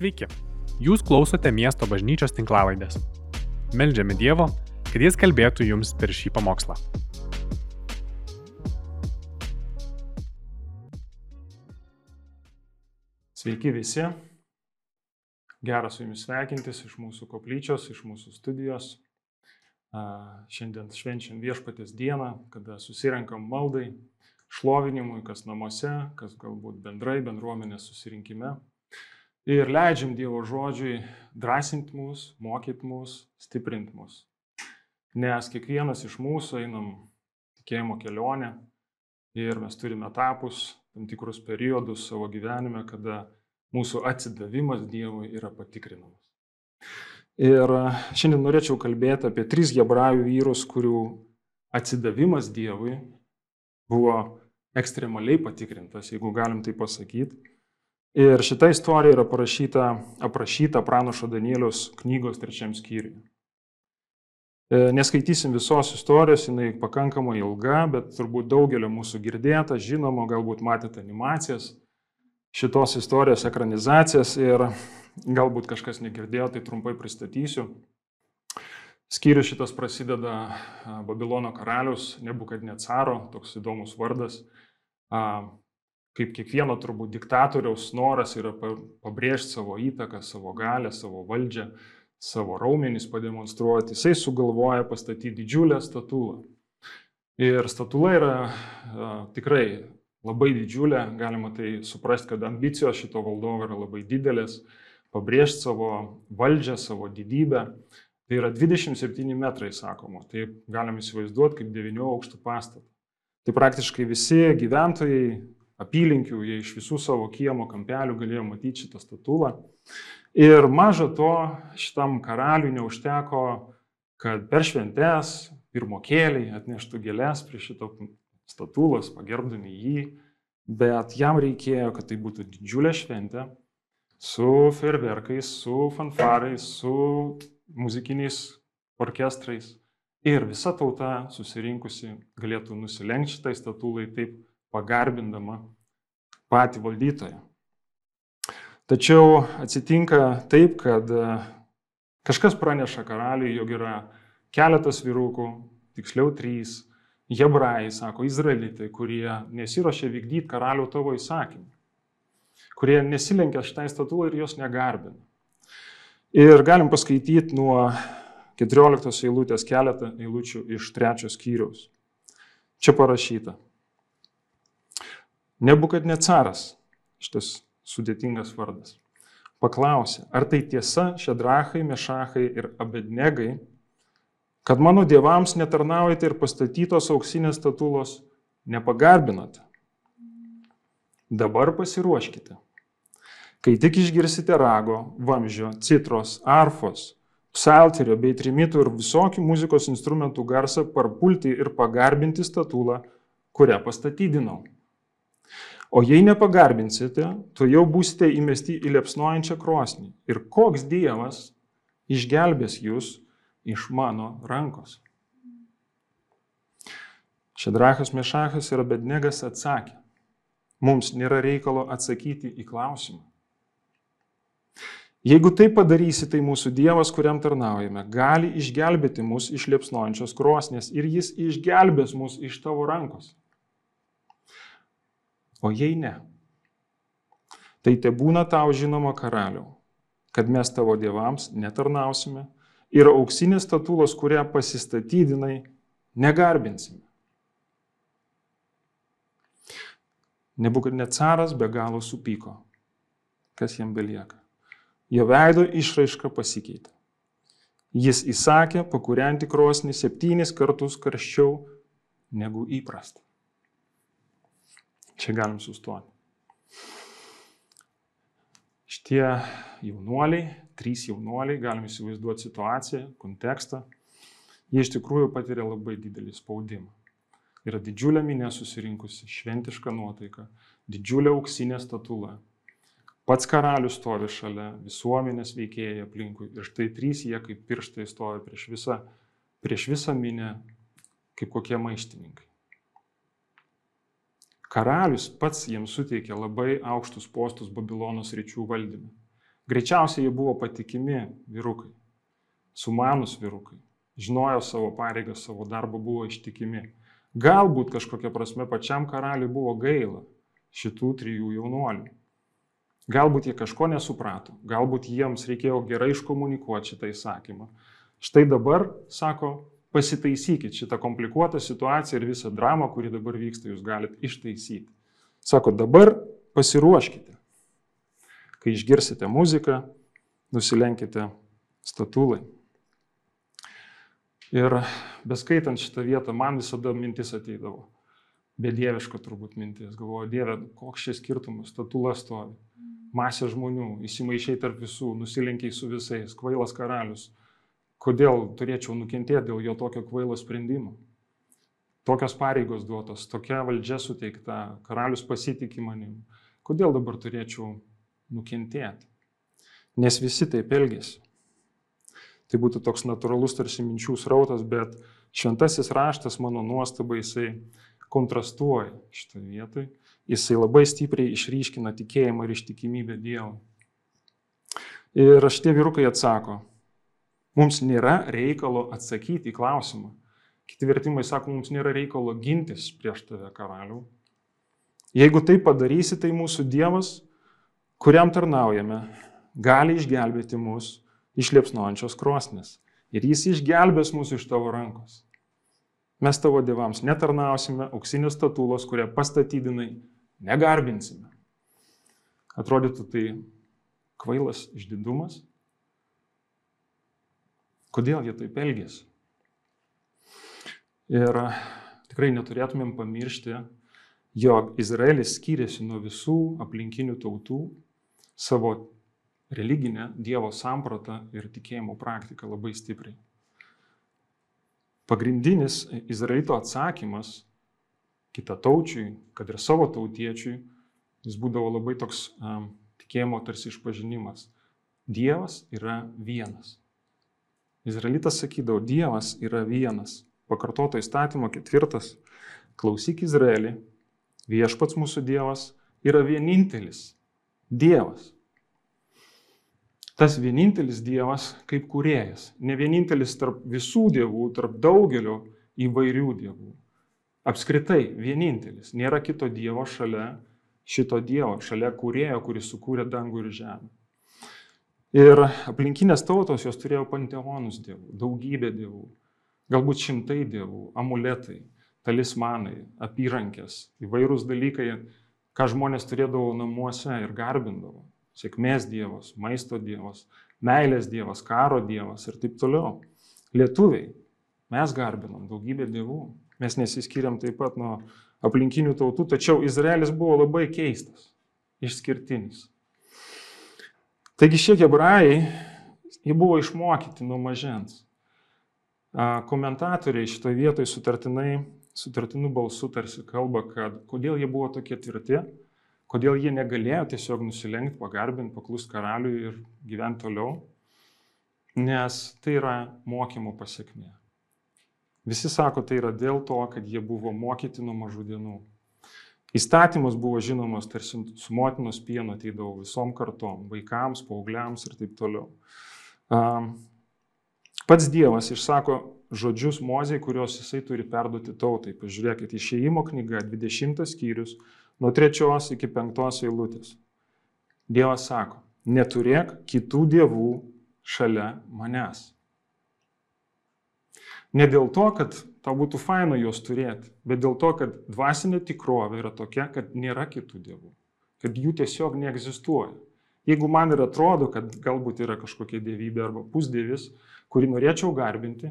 Sveiki, jūs klausote miesto bažnyčios tinklavaidės. Meldžiame Dievo, kad Jis kalbėtų jums per šį pamokslą. Sveiki visi. Geras su jumis sveikintis iš mūsų koplyčios, iš mūsų studijos. Šiandien švenčiam viešpatės dieną, kada susirenkam maldai, šlovinimui, kas namuose, kas galbūt bendrai bendruomenės susirinkime. Ir leidžiam Dievo žodžiui drąsinti mus, mokyti mus, stiprinti mus. Nes kiekvienas iš mūsų einam tikėjimo kelionę ir mes turime etapus, tam tikrus periodus savo gyvenime, kada mūsų atsidavimas Dievui yra patikrinamas. Ir šiandien norėčiau kalbėti apie tris hebrajų vyrus, kurių atsidavimas Dievui buvo ekstremaliai patikrintas, jeigu galim tai pasakyti. Ir šita istorija yra parašyta, aprašyta pranašo Danielius knygos trečiam skyriui. E, neskaitysim visos istorijos, jinai pakankamai ilga, bet turbūt daugelio mūsų girdėta, žinoma, galbūt matėte animacijas, šitos istorijos ekranizacijas ir galbūt kažkas negirdėjo, tai trumpai pristatysiu. Skyrius šitas prasideda Babilono karalius, Nebukadnecaro, toks įdomus vardas. Kaip kiekvieno turbūt diktatoriaus noras yra pabrėžti savo įtaką, savo galę, savo valdžią, savo raumenys pademonstruoti. Jisai sugalvoja pastatyti didžiulę statulą. Ir statula yra a, tikrai labai didžiulė, galima tai suprasti, kad ambicijos šito valdovo yra labai didelės, pabrėžti savo valdžią, savo didybę. Tai yra 27 metrai, sakoma. Tai galim įsivaizduoti kaip 9 aukštų pastatą. Tai praktiškai visi gyventojai apylinkių, jie iš visų savo kiemo kampelių galėjo matyti šitą statulą. Ir maža to, šitam karaliui neužteko, kad per šventes pirmokėliai atneštų gėlės prie šito statulos, pagerbdami jį, bet jam reikėjo, kad tai būtų didžiulė šventė su ferverkais, su fanfarais, su muzikiniais orkestrais. Ir visa tauta susirinkusi galėtų nusilenkti šitai statulai taip pagarbindama patį valdytoją. Tačiau atsitinka taip, kad kažkas praneša karaliui, jog yra keletas vyrukų, tiksliau trys, hebrajai, sako, izraelitai, kurie nesiuošia vykdyti karalių tavo įsakymą, kurie nesilenkia šitai statulai ir jos negarbina. Ir galim paskaityti nuo 14 eilutės keletą eilučių iš trečios skyriaus. Čia parašyta. Nebukad necaras, šitas sudėtingas vardas, paklausė, ar tai tiesa šedrachai, mešachai ir abednegai, kad mano dievams netarnaujate ir pastatytos auksinės statulos nepagarbinate. Dabar pasiruoškite. Kai tik išgirsite rago, vamžio, citros, arfos, psalterio bei trimitų ir visokių muzikos instrumentų garsą parpulti ir pagarbinti statulą, kurią pastatydinau. O jei nepagarbinsite, to jau būsite įmesti į liepsnojančią krosnį. Ir koks Dievas išgelbės jūs iš mano rankos. Šedrachas Mešachas ir Abednegas atsakė, mums nėra reikalo atsakyti į klausimą. Jeigu tai padarysi, tai mūsų Dievas, kuriam tarnaujame, gali išgelbėti mus iš liepsnojančios krosnės ir jis išgelbės mus iš tavo rankos. O jei ne, tai te būna tau žinoma karaliau, kad mes tavo dievams netarnausime ir auksinės statulos, kurią pasistatydinai, negarbinsime. Nebukad net caras be galo supyko. Kas jam belieka? Jo veido išraiška pasikeitė. Jis įsakė pakurianti krosnį septynis kartus karščiau negu įprasta. Čia galim sustoti. Šitie jaunuoliai trys jaunuoliai, galim įsivaizduoti situaciją, kontekstą, jie iš tikrųjų patiria labai didelį spaudimą. Yra didžiulė minė susirinkusi, šventiška nuotaika, didžiulė auksinė statula. Pats karalius stovi šalia, visuomenės veikėjai aplinkui ir štai trys jie kaip pirštai stovi prieš visą, prieš visą minę, kaip kokie maištininkai. Karalius pats jiems suteikė labai aukštus postus Babilonos ryčių valdyme Greičiausiai jie buvo patikimi vyrukai, sumanus vyrukai, žinojo savo pareigą, savo darbą, buvo ištikimi. Galbūt kažkokia prasme pačiam karaliui buvo gaila šitų trijų jaunuolių. Galbūt jie kažko nesuprato, galbūt jiems reikėjo gerai iškomunikuoti šitą įsakymą. Štai dabar, sako, pasitaisykit šitą komplikuotą situaciją ir visą dramą, kuri dabar vyksta, jūs galite ištaisyti. Sako, dabar pasiruoškite. Kai išgirsite muziką, nusilenkite statulai. Ir beskaitant šitą vietą, man visada mintis ateidavo. Bedieviška turbūt mintis. Galvoju, Dieve, koks šis skirtumas, statula stovi. Masė žmonių, įsimaišiai tarp visų, nusilenkiai su visais, kvailas karalius. Kodėl turėčiau nukentėti dėl jo tokio kvailo sprendimo? Tokios pareigos duotos, tokia valdžia suteikta, karalius pasitikė manim. Kodėl dabar turėčiau nukentėti? Nes visi taip elgesi. Tai būtų toks natūralus tarsi minčių srautas, bet šventasis raštas mano nuostabai jisai kontrastuoja šitoje vietoje. Jisai labai stipriai išryškina tikėjimą ir ištikimybę Dievui. Ir šitie vyrukai atsako, mums nėra reikalo atsakyti į klausimą. Kiti vertimai sako, mums nėra reikalo gintis prieš tave, karalių. Jeigu tai padarysi, tai mūsų Dievas, kuriam tarnaujame, gali išgelbėti mus iš liepsnojančios krosnės. Ir jis išgelbės mus iš tavo rankos. Mes tavo dievams netarnausime, auksinius statulos, kurie pastatydinai, negarbinsime. Atrodytų tai kvailas išdidumas. Kodėl jie taip elgėsi? Ir tikrai neturėtumėm pamiršti, jog Izraelis skyrėsi nuo visų aplinkinių tautų savo religinę Dievo sampratą ir tikėjimo praktiką labai stipriai pagrindinis Izraelito atsakymas kitataučiui, kad ir savo tautiečiui, jis būdavo labai toks um, tikėjimo tarsi išpažinimas. Dievas yra vienas. Izraelitas sakydavo, Dievas yra vienas. Pakartoto įstatymo ketvirtas. Klausyk Izraelį, viešpats mūsų Dievas yra vienintelis Dievas tas vienintelis Dievas kaip kuriejas. Ne vienintelis tarp visų dievų, tarp daugelio įvairių dievų. Apskritai vienintelis. Nėra kito Dievo šalia šito Dievo, šalia kurėjo, kuris sukūrė dangų ir žemę. Ir aplinkinės tautos jos turėjo panteonus dievų, daugybę dievų, galbūt šimtai dievų, amuletai, talismanai, apyrankės, įvairūs dalykai, ką žmonės turėdavo namuose ir garbindavo sėkmės dievas, maisto dievas, meilės dievas, karo dievas ir taip toliau. Lietuviai, mes garbinam daugybę dievų, mes nesiskiriam taip pat nuo aplinkinių tautų, tačiau Izraelis buvo labai keistas, išskirtinis. Taigi šie hebrajai, jie buvo išmokyti nuo mažens. Komentatoriai šitoje vietoje sutartinai, sutartiniu balsu tarsi kalba, kad kodėl jie buvo tokie tvirti, Kodėl jie negalėjo tiesiog nusilenkti, pagarbinti, paklust karaliui ir gyventi toliau? Nes tai yra mokymo pasiekmė. Visi sako, tai yra dėl to, kad jie buvo mokyti nuo mažų dienų. Įstatymas buvo žinomas tarsi su motinos pieno ateidavo visom kartom, vaikams, paaugliams ir taip toliau. Pats Dievas išsako žodžius mozei, kuriuos jisai turi perduoti tautai. Pažiūrėkite, išėjimo knyga, 20 skyrius, nuo trečios iki penktos eilutės. Dievas sako, neturėk kitų dievų šalia manęs. Ne dėl to, kad tau būtų faina juos turėti, bet dėl to, kad dvasinė tikrovė yra tokia, kad nėra kitų dievų, kad jų tiesiog neegzistuoja. Jeigu man ir atrodo, kad galbūt yra kažkokia dievybė arba pusdievis, kurį norėčiau garbinti,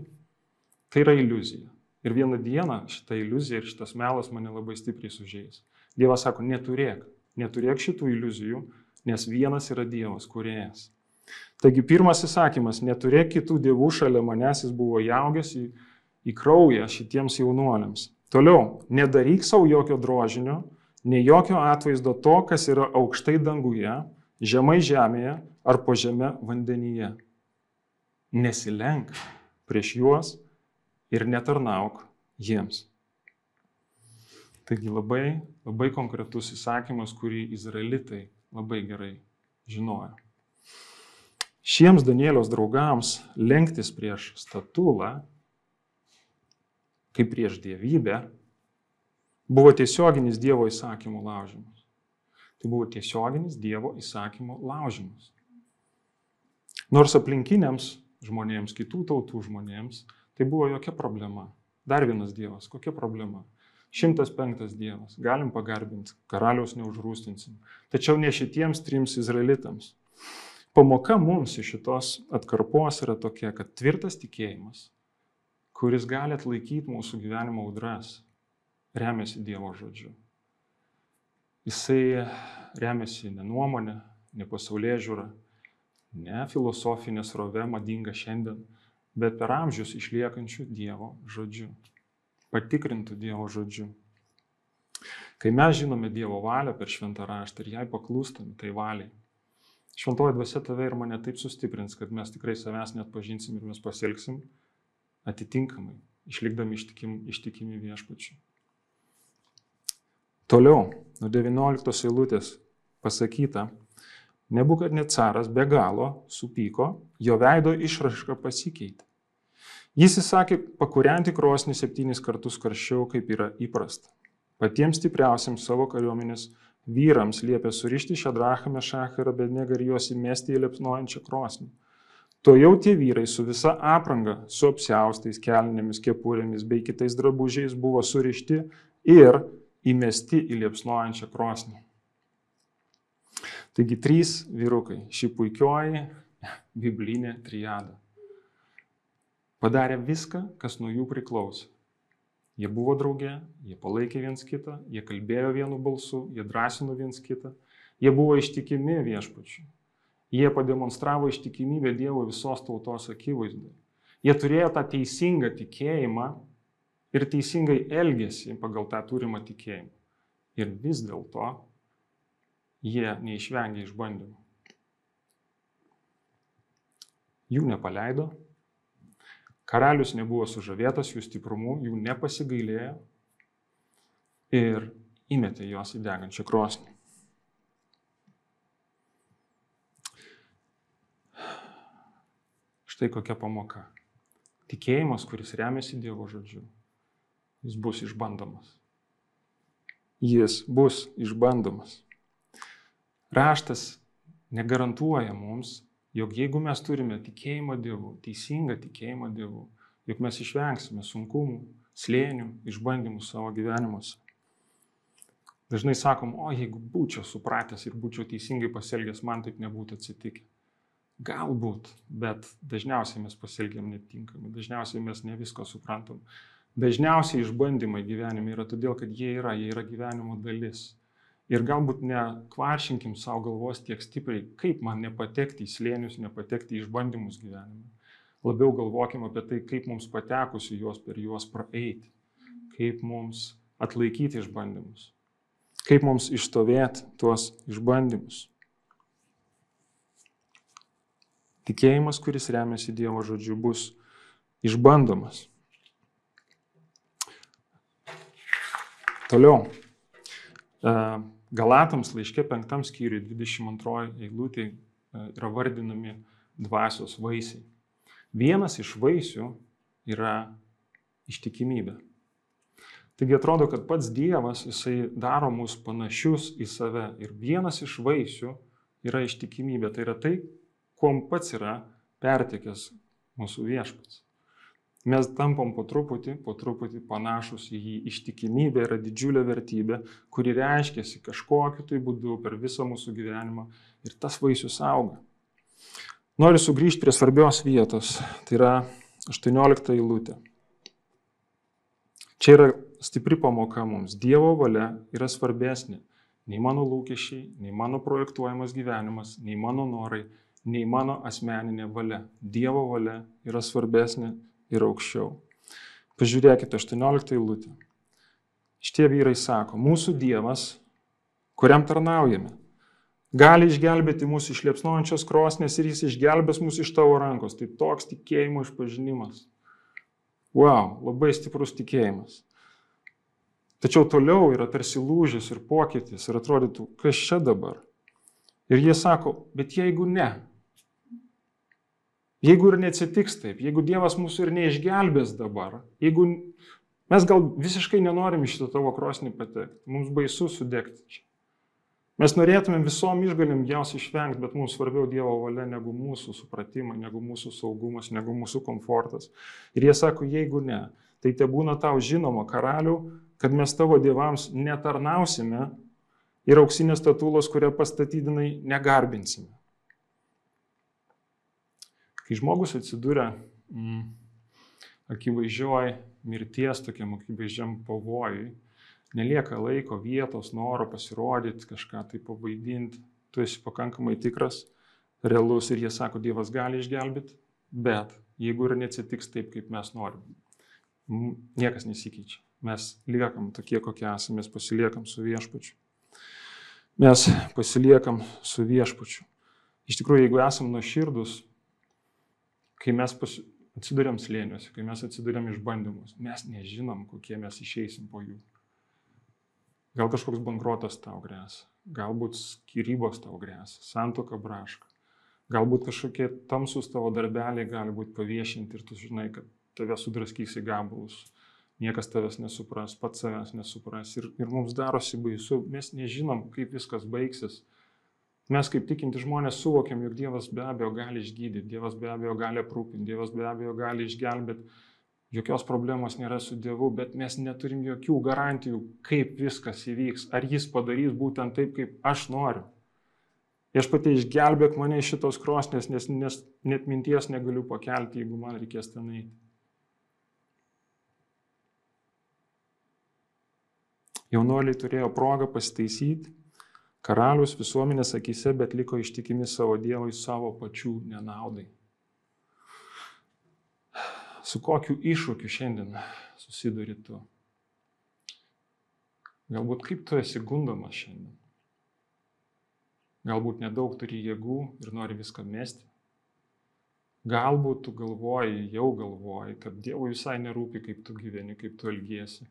tai yra iliuzija. Ir vieną dieną šitą iliuziją ir šitas melas mane labai stipriai sužeis. Dievas sako, neturėk, neturėk šitų iliuzijų, nes vienas yra Dievas, kuriejas. Taigi pirmas įsakymas, neturėk kitų dievų šalia manęs, jis buvo jaugęs į, į kraują šitiems jaunuoliams. Toliau, nedaryk savo jokio drožinio, nei jokio atvaizdo to, kas yra aukštai danguje, žemai žemėje ar po žemė vandenyje. Nesilenk prieš juos ir netarnauk jiems. Taigi labai, labai konkretus įsakymas, kurį izraelitai labai gerai žinojo. Šiems Danieliaus draugams lenktis prieš statulą, kaip prieš dievybę, buvo tiesioginis Dievo įsakymų laužimas. Tai buvo tiesioginis Dievo įsakymų laužimas. Nors aplinkiniams žmonėms, kitų tautų žmonėms, tai buvo jokia problema. Dar vienas Dievas, kokia problema? 105 Dievas, galim pagarbinti, karaliaus neužrūstinsim. Tačiau ne šitiems trims izraelitams. Pamoka mums iš šitos atkarpos yra tokia, kad tvirtas tikėjimas, kuris gali atlaikyti mūsų gyvenimo audras, remiasi Dievo žodžiu. Jisai remiasi ne nuomonė, ne pasaulyje žiūra, ne filosofinė srove madinga šiandien, bet per amžius išliekančių Dievo žodžiu, patikrintų Dievo žodžiu. Kai mes žinome Dievo valią per šventą raštą ir jai paklūstame tai valiai, šventoji dvasia tave ir mane taip sustiprins, kad mes tikrai savęs net pažinsim ir mes pasielgsim atitinkamai, išlikdami ištikim, ištikimi viešpačiui. Toliau, nuo 19 eilutės pasakyta, Nebukadnecaras be galo supyko, jo veido išraška pasikeitė. Jis įsakė pakurianti krosnį septynis kartus karščiau, kaip yra įprasta. Patiems stipriausiams savo kariuomenės vyrams liepė surišti Šadrachą, Mešachą ir Abednegą ir juos įmesti į liepsnojančią krosnį. To jau tie vyrai su visa apranga, su apsiaustais, kelnėmis, kepurėmis bei kitais drabužiais buvo surišti ir įmesti į liepsnojančią krosnį. Taigi trys vyrukai, ši puikioji biblinė triada. Padarė viską, kas nuo jų priklausė. Jie buvo drauge, jie palaikė viens kitą, jie kalbėjo vienu balsu, jie drąsino viens kitą, jie buvo ištikimi viešpačiui. Jie pademonstravo ištikimybę Dievo visos tautos akivaizdoje. Jie turėjo tą teisingą tikėjimą ir teisingai elgėsi pagal tą turimą tikėjimą. Ir vis dėlto jie neišvengė išbandymų. Jų nepaleido, karalius nebuvo sužavėtas jų stiprumu, jų nepasigailėjo ir įmetė juos į degančią krosnį. Štai kokia pamoka. Tikėjimas, kuris remiasi Dievo žodžiu, jis bus išbandomas. Jis bus išbandomas. Raštas negarantuoja mums, jog jeigu mes turime tikėjimą Dievu, teisingą tikėjimą Dievu, jog mes išvengsime sunkumų, slėnių, išbandymų savo gyvenimuose. Dažnai sakom, o jeigu būčiau supratęs ir būčiau teisingai pasielgęs, man taip nebūtų atsitikę. Galbūt, bet dažniausiai mes pasielgiam netinkamai, dažniausiai mes ne visko suprantam. Dažniausiai išbandymai gyvenime yra todėl, kad jie yra, jie yra gyvenimo dalis. Ir galbūt nekvaršinkim savo galvos tiek stipriai, kaip man nepatekti į slėnius, nepatekti į išbandymus gyvenime. Labiau galvokim apie tai, kaip mums patekusi juos per juos praeiti, kaip mums atlaikyti išbandymus, kaip mums išstovėti tuos išbandymus. Tikėjimas, kuris remiasi Dievo žodžiu, bus išbandomas. Toliau. Uh, Galatams laiškė 5 skyriui 22 eilutė e, yra vardinami dvasios vaisiai. Vienas iš vaisių yra ištikimybė. Taigi atrodo, kad pats Dievas, jisai daro mus panašius į save. Ir vienas iš vaisių yra ištikimybė. Tai yra tai, kuom pats yra pertikęs mūsų viešpats. Mes tampam po truputį, po truputį panašus į jį. Ištikimybė yra didžiulė vertybė, kuri reiškiasi kažkokiu tai būdu per visą mūsų gyvenimą ir tas vaisius auga. Noriu sugrįžti prie svarbios vietos, tai yra 18 eilutė. Čia yra stipri pamoka mums. Dievo valia yra svarbesnė nei mano lūkesčiai, nei mano projektuojamas gyvenimas, nei mano norai, nei mano asmeninė valia. Dievo valia yra svarbesnė ir aukščiau. Pažiūrėkite 18 eilutę. Šitie vyrai sako, mūsų Dievas, kuriam tarnaujame, gali išgelbėti mūsų iš liepsnojančios krosnės ir jis išgelbės mūsų iš tavo rankos. Tai toks tikėjimo išpažinimas. Wow, labai stiprus tikėjimas. Tačiau toliau yra tarsi lūžis ir pokytis ir atrodytų, kas čia dabar. Ir jie sako, bet jeigu ne, Jeigu ir neatsitiks taip, jeigu Dievas mūsų ir neišgelbės dabar, jeigu mes gal visiškai nenorim iš šito tavo krosnį patekti, mums baisu sudegti čia. Mes norėtumėm visom išgalim jos išvengti, bet mums svarbiau Dievo valia negu mūsų supratimai, negu mūsų saugumas, negu mūsų komfortas. Ir jie sako, jeigu ne, tai te būna tau žinoma, karalių, kad mes tavo dievams netarnausime ir auksinės statulos, kurią pastatydinai, negarbinsime. Kai žmogus atsiduria mm, akivaizdžioj mirties, tokiam akivaizdžiam pavojui, nelieka laiko, vietos, noro pasirodyti, kažką tai pavaidinti, tu esi pakankamai tikras, realus ir jie sako, Dievas gali išgelbėti, bet jeigu ir neatsitiks taip, kaip mes norim, niekas nesikeičia. Mes liekam tokie, kokie esame, mes pasiliekam su viešpačiu. Mes pasiliekam su viešpačiu. Iš tikrųjų, jeigu esam nuoširdus, kai mes pas, atsiduriam slėniuose, kai mes atsiduriam išbandymus, mes nežinom, kokie mes išeisim po jų. Gal kažkoks bankrotas tau grės, galbūt skirybos tau grės, santoka braška, galbūt kažkokie tamsus tavo darbeliai gali būti paviešinti ir tu žinai, kad tave sudraskys į gabalus niekas tavęs nesupras, pats savęs nesupras ir, ir mums darosi baisu, mes nežinom, kaip viskas baigsis. Mes kaip tikinti žmonės suvokiam, jog Dievas be abejo gali išgydyti, Dievas be abejo gali aprūpinti, Dievas be abejo gali išgelbėti, jokios problemos nėra su Dievu, bet mes neturim jokių garantijų, kaip viskas įvyks, ar Jis padarys būtent taip, kaip aš noriu. Aš pati išgelbėk mane iš šitos krosnės, nes, nes net minties negaliu pakelti, jeigu man reikės ten eiti. Jaunuoliai turėjo progą pasitaisyti, karalius visuomenės akise, bet liko ištikimi savo Dievui savo pačių nenaudai. Su kokiu iššūkiu šiandien susiduri tu? Galbūt kaip tu esi gundomas šiandien? Galbūt nedaug turi jėgų ir nori viską mesti? Galbūt tu galvoji, jau galvoji, kad Dievui visai nerūpi, kaip tu gyveni, kaip tu elgiesi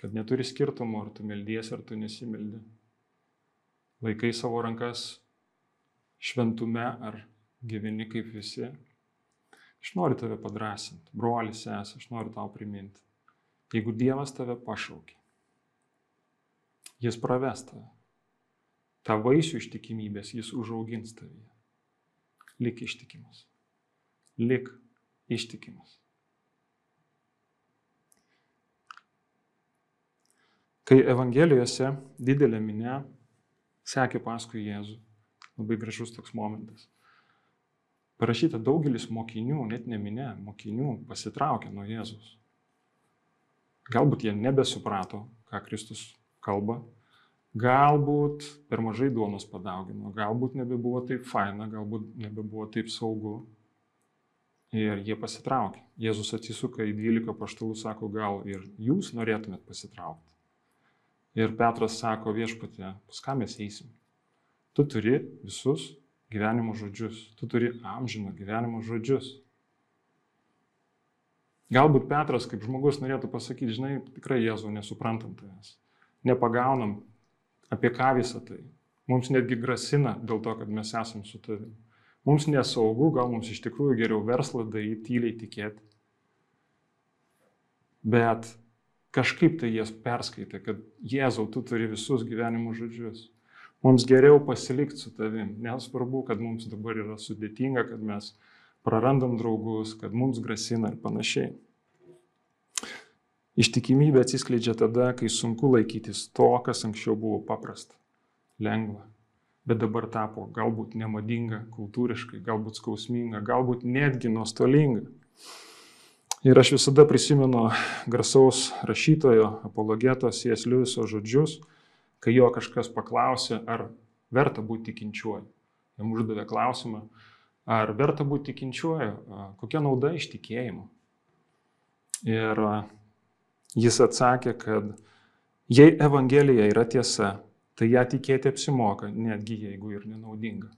kad neturi skirtumo, ar tu meldiesi, ar tu nesimeldi. Laikai savo rankas šventume, ar gyveni kaip visi. Aš noriu tave padrasinti, brolis esi, aš noriu tau priminti. Jeigu Dievas tave pašaukė, Jis praves tave. Ta vaisių ištikimybės Jis užaugins tavyje. Lik ištikimas. Lik ištikimas. Kai Evangelijose didelė minė sekė paskui Jėzų. Labai gražus toks momentas. Parašyta daugelis mokinių, net ne minė, mokinių pasitraukė nuo Jėzus. Galbūt jie nebesuprato, ką Kristus kalba, galbūt per mažai duonos padaugino, galbūt nebebuvo taip faina, galbūt nebebuvo taip saugu. Ir jie pasitraukė. Jėzus atsisuka į 12 paštalų, sako, gal ir jūs norėtumėt pasitraukti. Ir Petras sako viešpatė, pas ką mes eisim? Tu turi visus gyvenimo žodžius, tu turi amžino gyvenimo žodžius. Galbūt Petras kaip žmogus norėtų pasakyti, žinai, tikrai Jėzau nesuprantam tavęs, nepagaunam, apie ką visą tai. Mums netgi grasina dėl to, kad mes esam su tavimi. Mums nesaugu, gal mums iš tikrųjų geriau verslą daryti, tyliai tikėti. Bet kažkaip tai jas perskaitė, kad Jėzau, tu turi visus gyvenimo žodžius. Mums geriau pasilikti su tavim. Nesvarbu, kad mums dabar yra sudėtinga, kad mes prarandam draugus, kad mums grasina ir panašiai. Ištikimybė atsiskleidžia tada, kai sunku laikytis to, kas anksčiau buvo paprasta, lengva, bet dabar tapo galbūt nemadinga, kultūriškai, galbūt skausminga, galbūt netgi nuostolinga. Ir aš visada prisimenu garsaus rašytojo, apologeto C.S. Lewiso žodžius, kai jo kažkas paklausė, ar verta būti tikinčiuoju. Jam uždavė klausimą, ar verta būti tikinčiuoju, kokia nauda iš tikėjimo. Ir jis atsakė, kad jei Evangelija yra tiesa, tai ją tikėti apsimoka, netgi jeigu ir nenaudinga.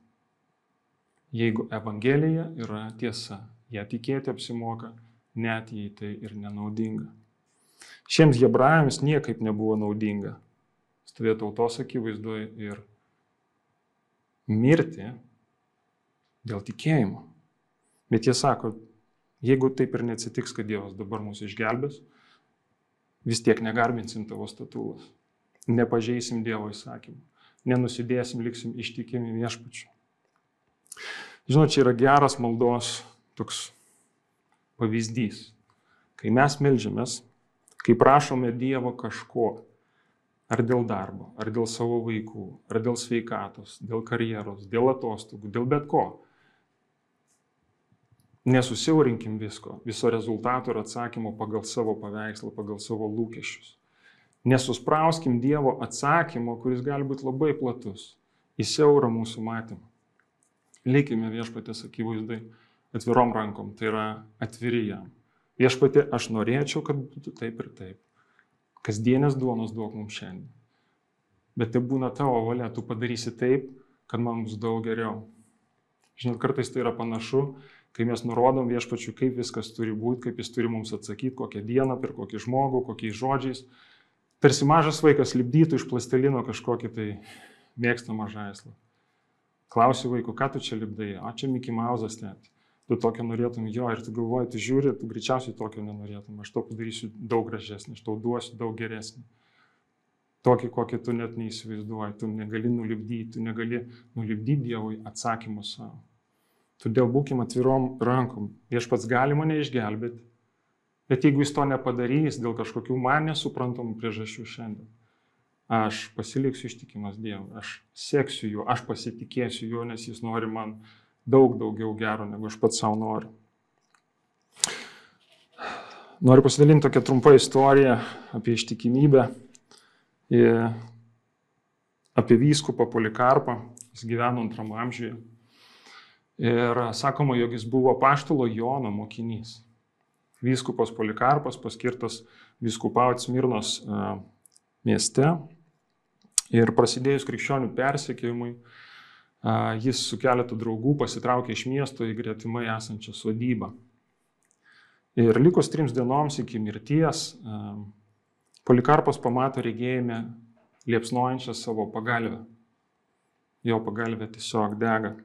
Jeigu Evangelija yra tiesa, ją tikėti apsimoka, net jei tai ir nenaudinga. Šiems hebrajams niekaip nebuvo naudinga stovėti tautos akivaizdoje ir mirti dėl tikėjimo. Bet jie sako, jeigu taip ir neatsitiks, kad Dievas dabar mūsų išgelbės, vis tiek negarbinsim tavo statulas, nepažeisim Dievo įsakymų, nenusidėsim, liksim ištikimi viešpačiu. Žinot, čia yra geras maldos toks pavyzdys. Kai mes melžiamės, kai prašome Dievo kažko, ar dėl darbo, ar dėl savo vaikų, ar dėl sveikatos, dėl karjeros, dėl atostogų, dėl bet ko, Nesusiaurinkim visko, viso rezultato ir atsakymo pagal savo paveikslą, pagal savo lūkesčius. Nesusprauskim Dievo atsakymo, kuris gali būti labai platus, į siaurą mūsų matymą. Likime viešpatės akivaizdai atvirom rankom, tai yra atviri jam. Viešpatė, aš norėčiau, kad būtų taip ir taip. Kasdienės duonos duok mums šiandien. Bet tai būna tavo valia, tu padarysi taip, kad man bus daug geriau. Žinot, kartais tai yra panašu, kai mes nurodom viešpačiu, kaip viskas turi būti, kaip jis turi mums atsakyti, kokią dieną, per kokį žmogų, kokiais žodžiais. Tarsi mažas vaikas lipdytų iš plastelino kažkokį tai mėgstamą žaislą. Klausiu vaikų, ką tu čia lipdai, o čia Mickey Mouse'as net. Tu tokio norėtum jo ir tu galvoji, tu žiūri, tu greičiausiai tokio nenorėtum. Aš to padarysiu daug gražesnį, aš tau duosiu daug geresnį. Tokį, kokį tu net neįsivaizduoji, tu negali nulipdyti, tu negali nulipdyti Dievui atsakymus savo. Todėl būkim atvirom rankom. Viešpats gali mane išgelbėti. Bet jeigu jis to nepadarys dėl kažkokių man nesuprantamų priežasčių šiandien, aš pasiliksiu ištikimas Dievui, aš seksiu juo, aš pasitikėsiu juo, nes jis nori man daug daugiau gero, negu aš pats savo noriu. Noriu pasidalinti tokią trumpą istoriją apie ištikimybę, apie vyskupą Polikarpą. Jis gyveno antrame amžiuje. Ir sakoma, jog jis buvo paštalo Jono mokinys. Vyskupas Polikarpas paskirtas vyskupauti Smirnos e, mieste. Ir prasidėjus krikščionių persekiojimui, jis su keletu draugų pasitraukė iš miesto į gretimai esančią sodybą. Ir likus trims dienoms iki mirties, Polikarpas pamato regėjime liepsnojančią savo pagalbę. Jo pagalbė tiesiog dega.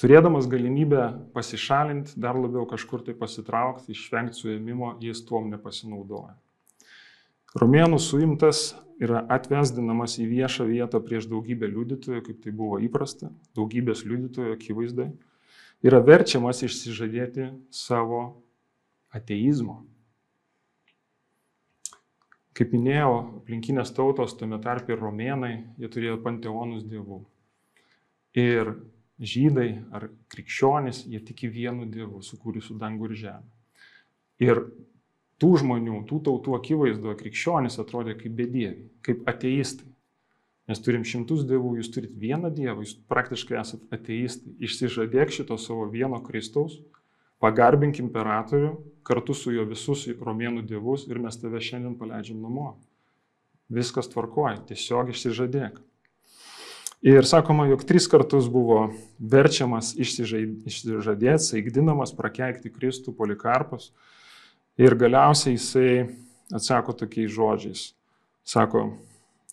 Turėdamas galimybę pasišalinti, dar labiau kažkur tai pasitraukti, išvengti suėmimo, jis tuom nepasinaudoja. Romėnų suimtas yra atvesdinamas į viešą vietą prieš daugybę liudytojų, kaip tai buvo įprasta, daugybės liudytojų akivaizdai, yra verčiamas išsižadėti savo ateizmo. Kaip minėjau, aplinkinės tautos, tame tarp ir romėnai, jie turėjo panteonus dievų. Ir žydai ar krikščionys, jie tiki vienu Dievu, sukūrusiu dangų ir žemę. Ir tų žmonių, tų tautų akivaizdoje krikščionys atrodė kaip bedieviai, kaip ateistai. Mes turim šimtus dievų, jūs turit vieną dievą, jūs praktiškai esate ateistai. Išsižadėk šito savo vieno Kristaus, pagarbink imperatorių, kartu su juo visus romėnų dievus ir mes tave šiandien paleidžiam namo. Viskas tvarkoja, tiesiog išsižadėk. Ir sakoma, jog tris kartus buvo verčiamas išsižadėti, saigdinamas, prakeikti Kristų polikarpas. Ir galiausiai jisai atsako tokiais žodžiais. Sako,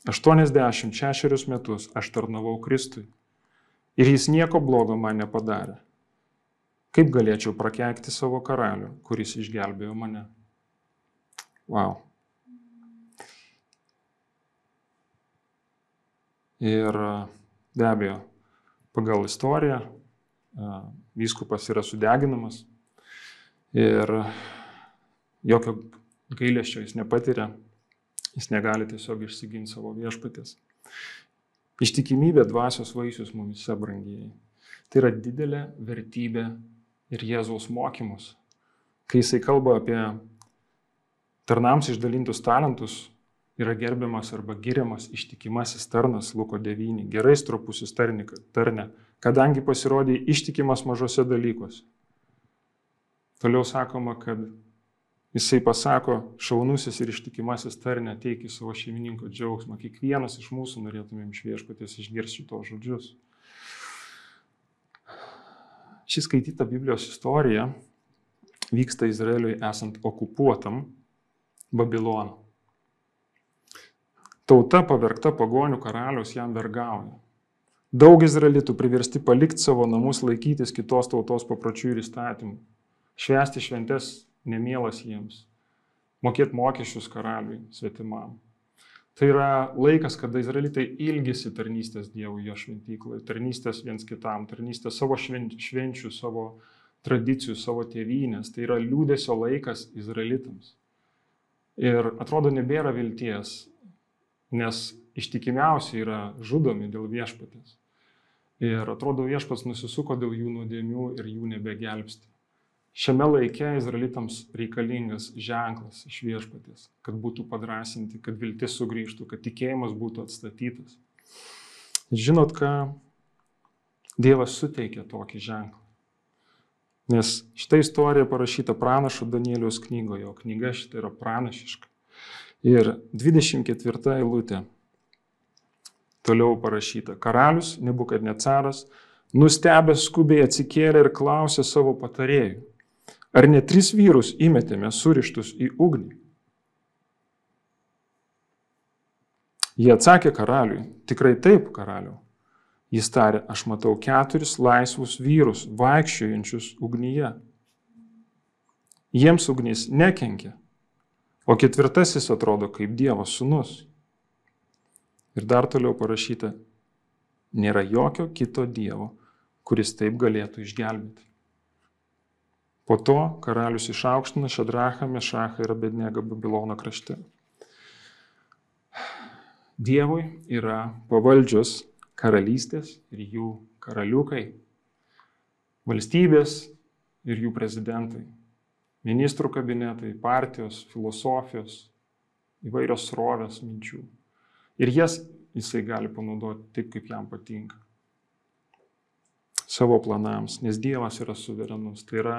86 metus aš tarnavau Kristui. Ir jis nieko blogo man nepadarė. Kaip galėčiau prakeikti savo karalių, kuris išgelbėjo mane? Wow. Ir be abejo, pagal istoriją vyskupas yra sudeginamas ir jokio gailėščio jis nepatiria, jis negali tiesiog išsiginti savo viešpatės. Ištikimybė dvasios vaisius mumise brangieji. Tai yra didelė vertybė ir Jėzaus mokymus. Kai jisai kalba apie tarnams išdalintus talentus, yra gerbiamas arba giriamas ištikimasis tarnas Luko 9, gerai stropusis tarne, kadangi pasirodė ištikimas mažose dalykuose. Toliau sakoma, kad jisai pasako, šaunusis ir ištikimasis tarne teikia savo šeimininko džiaugsmą. Kiekvienas iš mūsų norėtumėm iš viešpatės išgirsti šitos žodžius. Ši skaityta Biblijos istorija vyksta Izraeliui esant okupuotam Babilono. Tauta pavergta pagonių karalius jam vergauja. Daug izraelitų priversti palikti savo namus, laikytis kitos tautos papročių ir įstatymų. Švesti šventes nemielas jiems. Mokėti mokesčius karaliui svetimam. Tai yra laikas, kada izraelitai ilgisi tarnystės Dievui jo šventykloje, tarnystės viens kitam, tarnystės savo švenčių, savo tradicijų, savo tėvynės. Tai yra liūdėsio laikas izraelitams. Ir atrodo nebėra vilties, nes ištikimiausi yra žudomi dėl viešpatės. Ir atrodo viešpats nusisuko dėl jų nuodėmių ir jų nebegelbsti. Šiame laike izraelitams reikalingas ženklas iš viešpatės, kad būtų padrasinti, kad viltis sugrįžtų, kad tikėjimas būtų atstatytas. Žinot, ką Dievas suteikia tokį ženklą. Nes šitą istoriją parašyta pranašo Danieliaus knygoje, o knyga šitą yra pranašiška. Ir 24 eilutė Toliau parašyta, karalius Nebukadnecaras nustebęs skubiai atsikėlė ir klausė savo patarėjų, ar ne tris vyrus įmetėme surištus į ugnį? Jie atsakė karaliui, tikrai taip, karaliu. Jis tarė, aš matau keturis laisvus vyrus vaikščiojančius ugnyje. Jiems ugnis nekenkia, o ketvirtasis atrodo kaip Dievo sunus. Ir dar toliau parašyta, nėra jokio kito Dievo, kuris taip galėtų išgelbėti. Po to karalius išaukština Šadrachą, Mešachą ir Abednegą Babilono krašte. Dievui yra pavaldžios karalystės ir jų karaliukai, valstybės ir jų prezidentai, ministrų kabinetai, partijos, filosofijos, įvairios srovės minčių. Ir jas jisai gali panaudoti taip, kaip jam patinka. Savo planams, nes Dievas yra suverenus. Tai yra,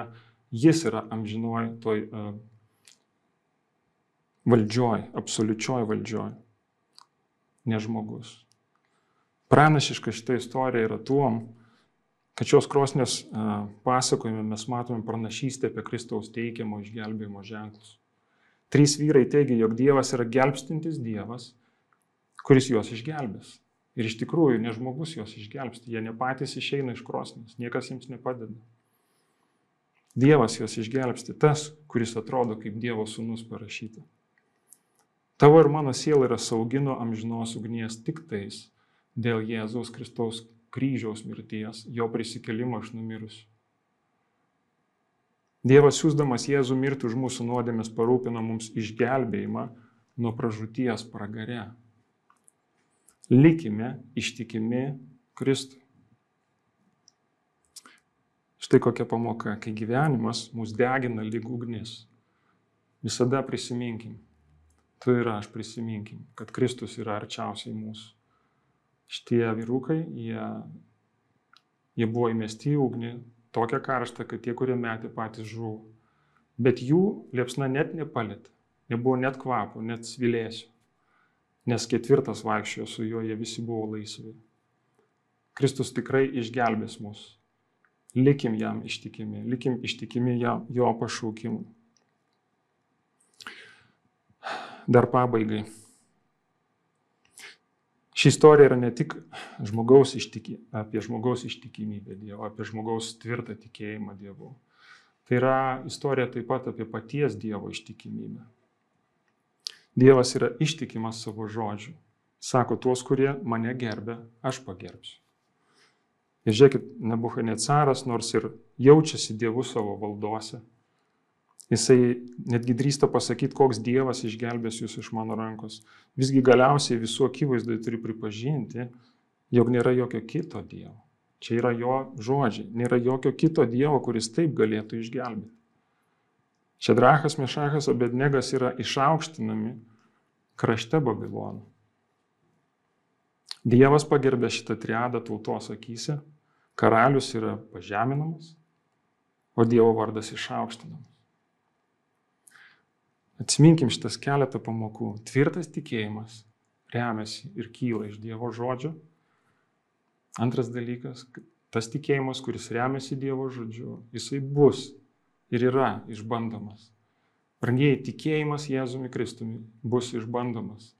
jis yra amžinoj toj uh, valdžioj, absoliučioj valdžioj, ne žmogus. Pranašiška šitą istoriją yra tuom, kad šios krosnės uh, pasakojime mes matome pranašystę apie Kristaus teikiamo išgelbėjimo ženklus. Trys vyrai teigia, jog Dievas yra gelbstintis Dievas kuris juos išgelbės. Ir iš tikrųjų, ne žmogus juos išgelbsti, jie ne patys išeina iš krosnės, niekas jiems nepadeda. Dievas juos išgelbsti, tas, kuris atrodo kaip Dievo sūnus parašyta. Tavo ir mano siela yra saugino amžinos ugnies tik tais dėl Jėzaus Kristaus kryžiaus mirties, jo prisikelimo iš numirusių. Dievas siūsdamas Jėzų mirti už mūsų nuodėmės parūpino mums išgelbėjimą nuo pražūties pragare likime ištikimi Kristui. Štai kokia pamoka, kai gyvenimas mus degina lyg ugnis. Visada prisiminkim, tu ir aš prisiminkim, kad Kristus yra arčiausiai mūsų. Šitie vyrukai, jie, jie buvo įmesti į ugnį, tokią karštą, kad tie, kurie metė patys žuvo. Bet jų liepsna net nepalėtė, nebuvo net kvapo, net svilėsio nes ketvirtas vaikščiojo su juo, jie visi buvo laisvi. Kristus tikrai išgelbės mus. Likim jam ištikimi, likim ištikimi jam, jo pašaukimui. Dar pabaigai. Ši istorija yra ne tik žmogaus ištiki, apie žmogaus ištikimybę Dievo, apie žmogaus tvirtą tikėjimą Dievu. Tai yra istorija taip pat apie paties Dievo ištikimybę. Dievas yra ištikimas savo žodžiu. Sako, tuos, kurie mane gerbė, aš pagerbsiu. Ir žiūrėkit, Nebuchadnecaras, nors ir jaučiasi Dievu savo valdose, jisai netgi drįsta pasakyti, koks Dievas išgelbės jūs iš mano rankos. Visgi galiausiai visų akivaizdai turi pripažinti, jog nėra jokio kito Dievo. Čia yra jo žodžiai. Nėra jokio kito Dievo, kuris taip galėtų išgelbėti. Šedrachas, Mešachas, Abednegas yra išaukštinami krašte Babilono. Dievas pagerbė šitą triadą tautos akise, karalius yra pažeminamas, o Dievo vardas išaukštinamas. Atsiminkim šitas keletą pamokų. Tvirtas tikėjimas remiasi ir kyla iš Dievo žodžio. Antras dalykas, tas tikėjimas, kuris remiasi Dievo žodžiu, jisai bus ir yra išbandomas. Brangieji, tikėjimas Jėzumi Kristumi bus išbandomas.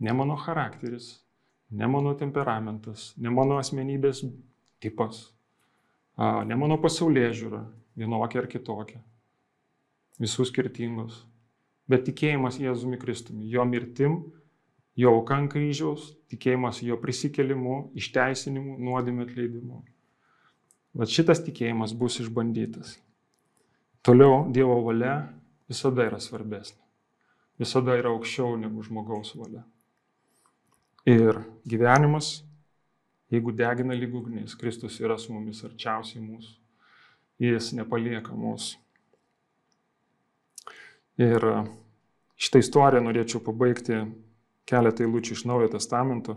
Ne mano charakteris, ne mano temperamentas, ne mano asmenybės tipas, ne mano pasaulyje žiūra, vienokia ar kitokia. Visų skirtingos. Bet tikėjimas Jėzumi Kristumi, jo mirtim, jo aukan kryžiaus, tikėjimas jo prisikelimu, išteisinimu, nuodėmė atleidimu. Vat šitas tikėjimas bus išbandytas. Toliau Dievo valia visada yra svarbesnė. Visada yra aukščiau negu žmogaus valia. Ir gyvenimas, jeigu degina lyg ugnis, Kristus yra su mumis arčiausiai mūsų. Jis nepalieka mūsų. Ir šitą istoriją norėčiau pabaigti keletą eilučių iš Naujojo Testamento.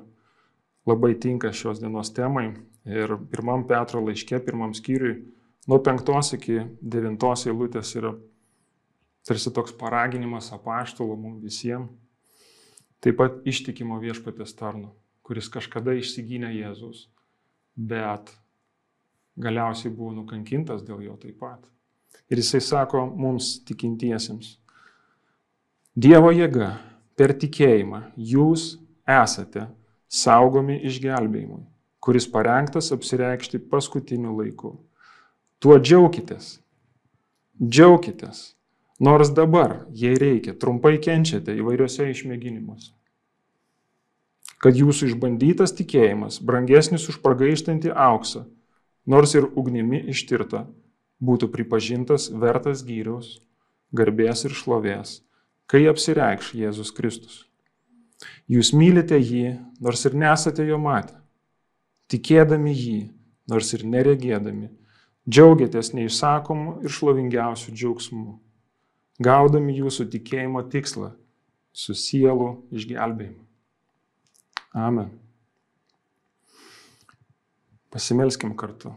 Labai tinka šios dienos temai. Ir pirmam Petro laiške, pirmam skyriui, nuo penktos iki devintos eilutės yra tarsi toks paraginimas apaštalų mums visiems Taip pat ištikimo viešpatės tarno, kuris kažkada išsigynė Jėzus, bet galiausiai buvo nukankintas dėl jo taip pat. Ir jisai sako mums tikintiesiems, Dievo jėga per tikėjimą jūs esate saugomi išgelbėjimui, kuris parengtas apsireikšti paskutiniu laiku. Tuo džiaukitės. Džiaukitės. Nors dabar, jei reikia, trumpai kenčiate įvairiuose išmėginimuose. Kad jūsų išbandytas tikėjimas, brangesnis už pragaištantį auksą, nors ir ugnimi ištirta, būtų pripažintas vertas gyriaus, garbės ir šlovės, kai apsireikš Jėzus Kristus. Jūs mylite jį, nors ir nesate jo matę. Tikėdami jį, nors ir neregėdami, džiaugiatės neišsakomu ir šlovingiausiu džiaugsmu gaudami jūsų tikėjimo tikslą su sielų išgelbėjimu. Amen. Pasimelskim kartu.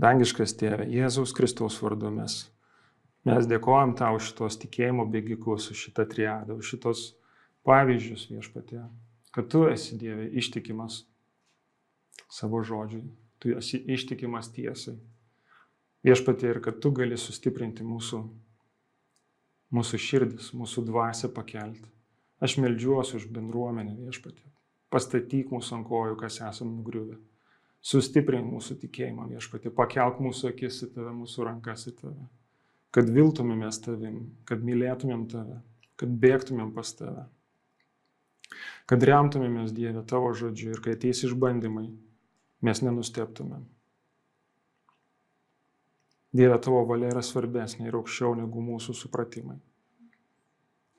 Dangiškas tėve, Jėzaus Kristaus vardu mes, mes dėkojam tau už šitos tikėjimo bėgikus, už šitą triadą, už šitos pavyzdžius viešpatė, kad tu esi Dieve ištikimas savo žodžiui, tu esi ištikimas tiesai viešpatė ir kad tu gali sustiprinti mūsų, mūsų širdis, mūsų dvasę pakelti. Aš melžiuosi už bendruomenę viešpatė. Pastatyk mūsų ant kojų, kas esame nugriuvę. Sustiprink mūsų tikėjimą viešpatė. Pakelk mūsų akis į tave, mūsų rankas į tave. Kad viltumėmės tavim, kad mylėtumėm tave, kad bėgtumėm pas tave. Kad remtumėmės Dievę tavo žodžiu ir kai ateis išbandymai, mes nenusteptumėm. Dieve, tavo valia yra svarbesnė ir aukščiau negu mūsų supratimai.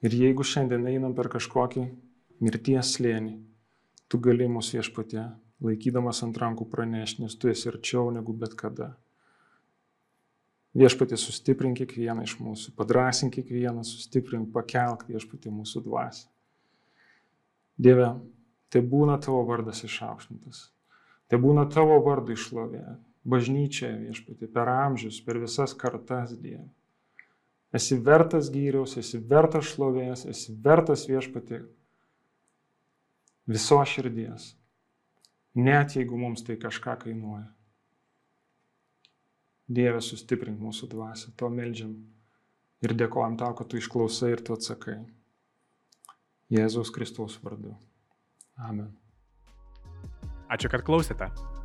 Ir jeigu šiandien einam per kažkokį mirties slėnį, tu gali mūsų viešpatė, laikydamas ant rankų pranešti, nes tu esi arčiau negu bet kada. Viešpatė sustiprink kiekvieną iš mūsų, padrasink kiekvieną, sustiprink, pakelk viešpatė mūsų dvasę. Dieve, tai būna tavo vardas išaukštintas, tai būna tavo vardo išlovė, bažnyčia viešpatį per amžius, per visas kartas Dieve. Esi vertas gyriaus, esi vertas šlovės, esi vertas viešpatį viso širdies. Net jeigu mums tai kažką kainuoja. Dieve, sustiprink mūsų dvasę, to melžiam ir dėkojam tau, kad tu išklausai ir tu atsakai. Jėzaus Kristaus vardu. Amen. Ačiū, kad klausėte.